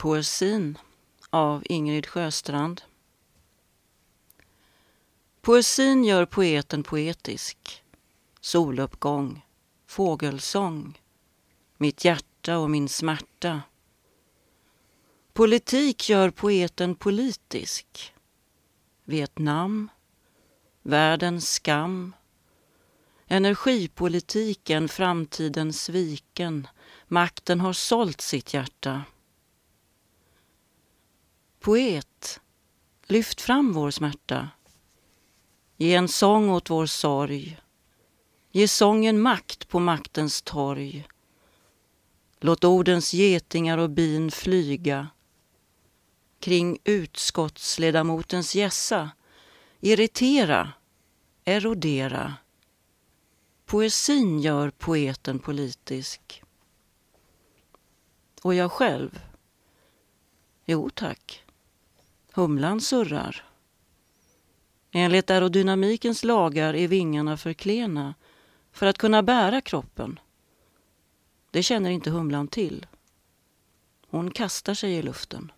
Poesin av Ingrid Sjöstrand. Poesin gör poeten poetisk. Soluppgång, fågelsång, mitt hjärta och min smärta. Politik gör poeten politisk. Vietnam, världens skam, energipolitiken, framtiden sviken, makten har sålt sitt hjärta. Poet, lyft fram vår smärta. Ge en sång åt vår sorg. Ge sången makt på maktens torg. Låt ordens getingar och bin flyga kring utskottsledamotens gässa, irritera, erodera. Poesin gör poeten politisk. Och jag själv? Jo tack. Humlan surrar. Enligt aerodynamikens lagar är vingarna för klena för att kunna bära kroppen. Det känner inte humlan till. Hon kastar sig i luften.